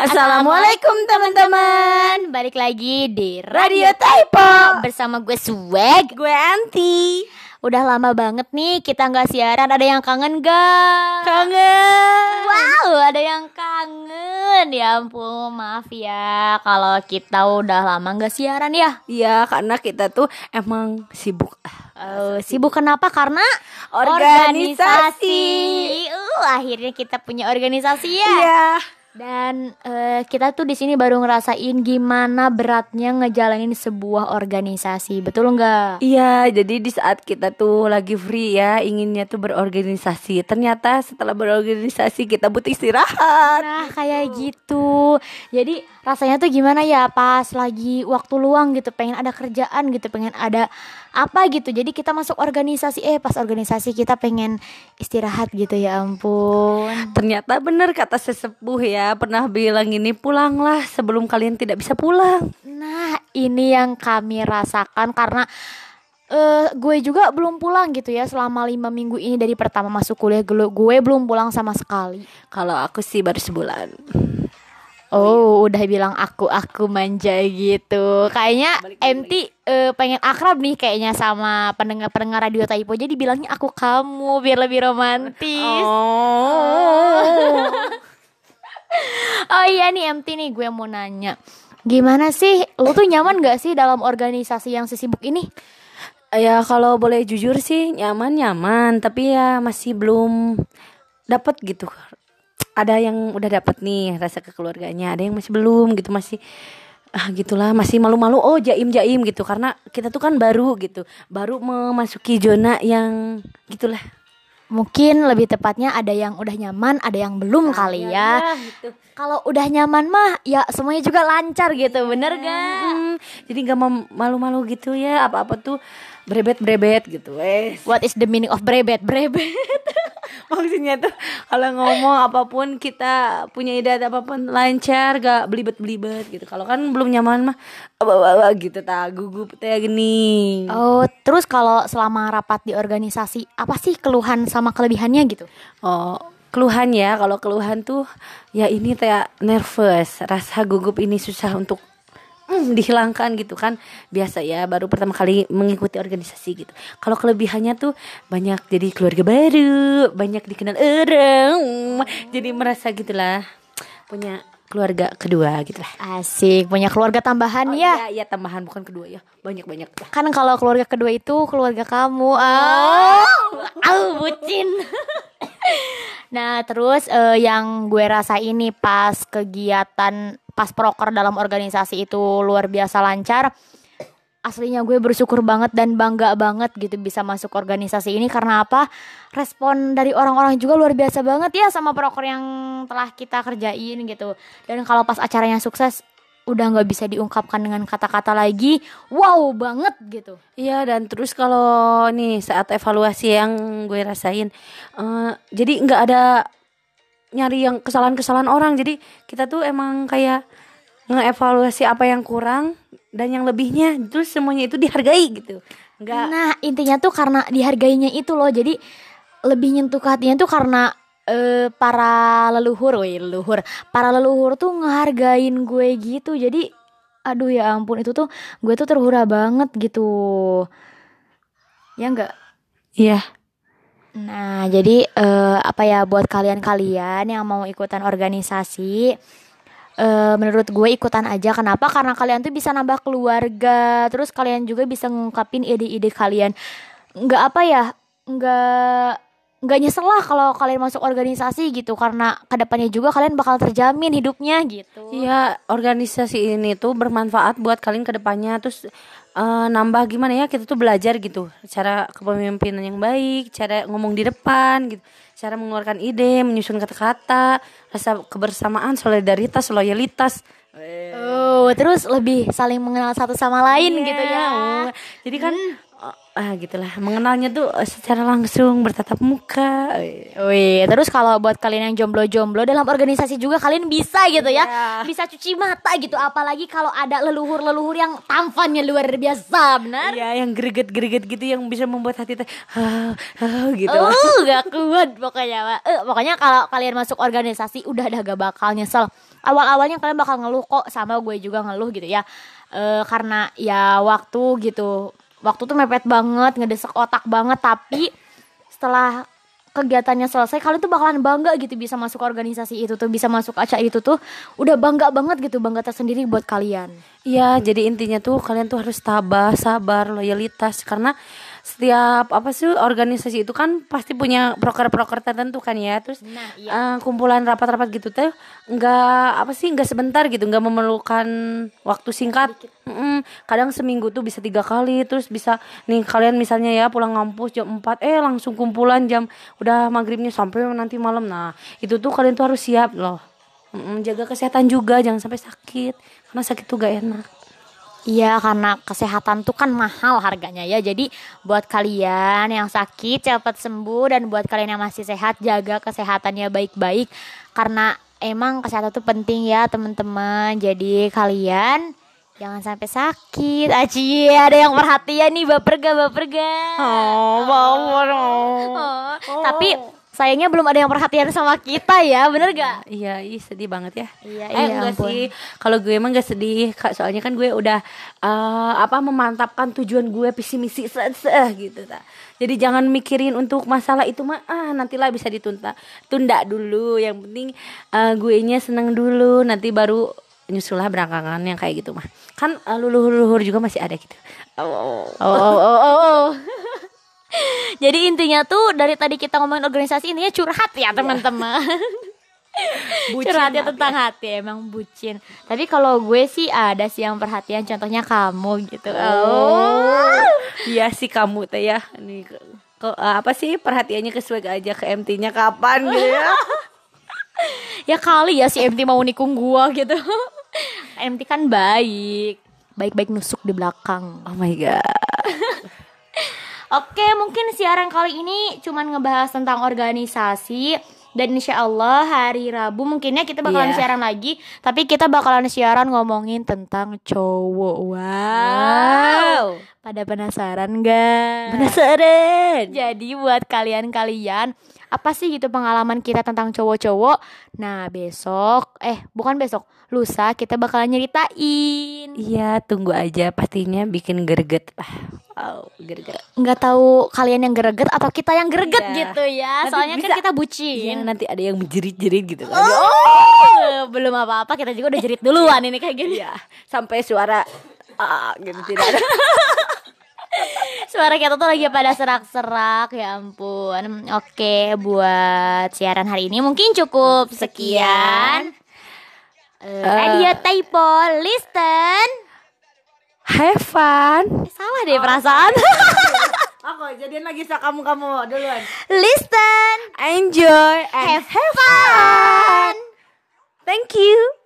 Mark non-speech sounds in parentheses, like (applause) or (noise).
Assalamualaikum teman-teman. Balik lagi di Radio Taipo. Bersama gue Swag. Gue Anti. Udah lama banget nih kita nggak siaran. Ada yang kangen gak? Kangen. Wow ada yang kangen. Ya ampun maaf ya. Kalau kita udah lama nggak siaran ya? Iya karena kita tuh emang sibuk. Oh, sibuk kenapa? Karena Organisasi. Uh, akhirnya kita punya organisasi ya. Iya Dan eh, kita tuh di sini baru ngerasain gimana beratnya ngejalanin sebuah organisasi, betul nggak? Iya jadi di saat kita tuh lagi free ya Inginnya tuh berorganisasi Ternyata setelah berorganisasi kita butuh istirahat Nah kayak gitu. Jadi rasanya tuh gimana ya pas lagi waktu luang gitu, pengen ada kerjaan gitu, pengen ada apa gitu. Jadi kita masuk organisasi, eh pas organisasi kita pengen istirahat gitu ya ampun. Ternyata bener kata sesepuh ya Pernah bilang ini pulanglah sebelum kalian tidak bisa pulang Nah, ini yang kami rasakan karena eh gue juga belum pulang gitu ya selama lima minggu ini dari pertama masuk kuliah gue, gue belum pulang sama sekali. Kalau aku sih baru sebulan Oh, udah bilang aku aku manja gitu. Kayaknya MT eh, pengen akrab nih kayaknya sama pendengar-pendengar radio Taipo. Jadi bilangnya aku kamu biar lebih romantis. Oh (laughs) Oh iya nih MT nih gue mau nanya. Gimana sih? Lu tuh nyaman gak sih dalam organisasi yang sesibuk ini? Ya kalau boleh jujur sih nyaman nyaman tapi ya masih belum dapat gitu. Ada yang udah dapat nih rasa kekeluarganya, ada yang masih belum gitu masih ah gitulah masih malu-malu oh jaim jaim gitu karena kita tuh kan baru gitu baru memasuki zona yang gitulah Mungkin lebih tepatnya ada yang udah nyaman, ada yang belum kali ya. gitu. Kalau udah nyaman mah ya semuanya juga lancar gitu, bener gak? Hmm, jadi nggak mau malu-malu gitu ya apa-apa tuh brebet-brebet gitu wes What is the meaning of brebet? Brebet. (laughs) maksudnya tuh kalau ngomong apa pun kita punya ide apa pun lancar gak belibet-belibet gitu kalau kan belum nyaman mah apa gitu tak gugup teh gini Oh, terus kalau selama rapat di organisasi, apa sih keluhan sama kelebihannya gitu? oh keluhan ya kalau keluhan tuh ya ini teh nervous rasa gugup ini susah untuk mm, dihilangkan gitu kan biasa ya baru pertama kali mengikuti organisasi gitu kalau kelebihannya tuh banyak jadi keluarga baru banyak dikenal orang jadi merasa gitulah punya keluarga kedua gitu lah Asik, punya keluarga tambahan ya. iya iya tambahan bukan kedua ya banyak banyak Kan kalau keluarga kedua itu keluarga kamu. Oh, (laughs) au bucin. (laughs) nah, terus eh, yang gue rasa ini pas kegiatan pas proker dalam organisasi itu luar biasa lancar. Aslinya gue bersyukur banget dan bangga banget gitu bisa masuk organisasi ini karena apa? Respon dari orang-orang juga luar biasa banget ya sama proker yang telah kita kerjain gitu. Dan kalau pas acaranya sukses udah nggak bisa diungkapkan dengan kata-kata lagi wow banget gitu. Iya dan terus kalau nih saat evaluasi yang gue rasain eh, jadi nggak ada nyari yang kesalahan-kesalahan orang. Jadi kita tuh emang kayak ngeevaluasi apa yang kurang dan yang lebihnya terus semuanya itu dihargai gitu. Nggak. Nah intinya tuh karena dihargainya itu loh. Jadi lebih nyentuh ke hatinya tuh karena eh, para leluhur, woi leluhur, para leluhur tuh ngehargain gue gitu. Jadi, aduh ya ampun itu tuh gue tuh terhura banget gitu. Ya enggak? iya Nah, jadi eh, apa ya buat kalian-kalian yang mau ikutan organisasi eh menurut gue ikutan aja kenapa karena kalian tuh bisa nambah keluarga terus kalian juga bisa ngungkapin ide-ide kalian nggak apa ya nggak nggak nyesel lah kalau kalian masuk organisasi gitu karena ke depannya juga kalian bakal terjamin hidupnya gitu. Iya, organisasi ini tuh bermanfaat buat kalian ke depannya. Terus eh, nambah gimana ya kita tuh belajar gitu. Cara kepemimpinan yang baik, cara ngomong di depan gitu, cara mengeluarkan ide, menyusun kata-kata, rasa kebersamaan, solidaritas, loyalitas. oh terus lebih saling mengenal satu sama lain Iya. gitu ya. Jadi kan eh, ah gitulah mengenalnya tuh eh, secara langsung bertatap muka Wih, terus kalau buat kalian yang jomblo-jomblo dalam organisasi juga kalian bisa gitu ya. Iya. Bisa cuci mata gitu apalagi kalau ada leluhur-leluhur yang tampannya luar biasa, benar? ya yang greget-greget gitu yang bisa membuat hati teh ah, ah, gitu Uh, gak kuat pokoknya Pak. Eh, pokoknya kalau kalian masuk organisasi udah dah gak bakal nyesel. Awal-awalnya kalian bakal ngeluh kok sama gue juga ngeluh gitu ya. Eh, karena ya waktu gitu. Waktu tuh mepet banget, ngedesek otak banget tapi setelah kegiatannya selesai kalian tuh bakalan bangga gitu bisa masuk organisasi itu tuh bisa masuk acara itu tuh udah bangga banget gitu bangga tersendiri buat kalian. Iya, jadi intinya tuh kalian tuh harus tabah, sabar, loyalitas karena setiap apa sih organisasi itu kan pasti punya proker-proker tertentu kan ya. Terus Nah, eh, kumpulan rapat-rapat gitu tuh nggak apa sih nggak sebentar gitu, nggak memerlukan waktu singkat. Mm-mm, kadang seminggu tuh bisa tiga kali, terus bisa nih kalian misalnya ya pulang ngampus jam 4 eh langsung kumpulan jam udah maghribnya sampai nanti malam. Nah itu tuh kalian tuh harus siap loh. Mm-mm, jaga kesehatan juga, jangan sampai sakit karena sakit tuh gak enak. Iya karena kesehatan tuh kan mahal harganya ya. Jadi buat kalian yang sakit cepat sembuh. Dan buat kalian yang masih sehat jaga kesehatannya baik-baik. Karena emang kesehatan tuh penting ya teman-teman. Jadi kalian jangan sampai sakit. Aci ada yang perhatian nih? Baper gak? Baper gak? Oh, bawa dong. Oh, Tapi sayangnya belum ada yang perhatian sama kita ya bener gak? Iya, ih sedih banget ya. Iya, eh, iya, enggak ampun. sih. Kalau gue emang gak sedih, Kak. Soalnya kan gue udah eh, apa memantapkan tujuan gue visi misi se se gitu ta. Jadi jangan mikirin untuk masalah itu mah ah nantilah bisa ditunda. Tunda dulu. Yang penting eh, gue nya seneng dulu, nanti baru nyusulah berangkangan yang kayak gitu mah. Kan eh, leluhur-leluhur juga masih ada gitu. Oh. Oh, oh, oh, oh, oh. (laughs) Jadi intinya tuh dari tadi kita ngomongin organisasi intinya curhat ya teman-teman. (laughs) Bucin, curhat ya maaf tentang hati emang bucin. Tapi kalau gue sih ada sih yang perhatian contohnya kamu gitu. Oh, iya sih kamu teh ya. Nih ke, ke- apa sih perhatiannya ke swag aja ke MT-nya kapan gitu ya? (laughs) Ya kali ya si MT mau nikung gua gitu. MT kan baik. Baik-baik nusuk di belakang. Oh my god. Oke, mungkin siaran kali ini cuman ngebahas tentang organisasi dan insya Allah hari Rabu mungkinnya kita bakalan Iya. siaran lagi, tapi kita bakalan siaran ngomongin tentang cowok. Wow. Pada penasaran gak? Penasaran. Jadi buat kalian-kalian apa sih gitu pengalaman kita tentang cowok-cowok? Nah besok, eh bukan besok, lusa kita bakalan nyeritain. Iya, tunggu aja pastinya bikin greget. Ah, oh, greget. nggak tahu kalian yang greget atau kita yang greget Iya. gitu ya Nanti soalnya kan bisa- kita Iya, bucin nanti ada yang menjerit-jerit gitu kan. oh belum apa-apa kita juga udah jerit duluan ini kayak gini Iya, sampai suara ah gitu tidak ada. (laughs) suara kita tuh lagi pada serak-serak ya ampun. Oke buat siaran hari ini mungkin cukup sekian. Eh, Radio Typo listen. Have fun. Eh, salah deh perasaan. (laughs) (laughs) Aku jadian lagi sama kamu-kamu duluan. listen. Enjoy and have fun. Thank you.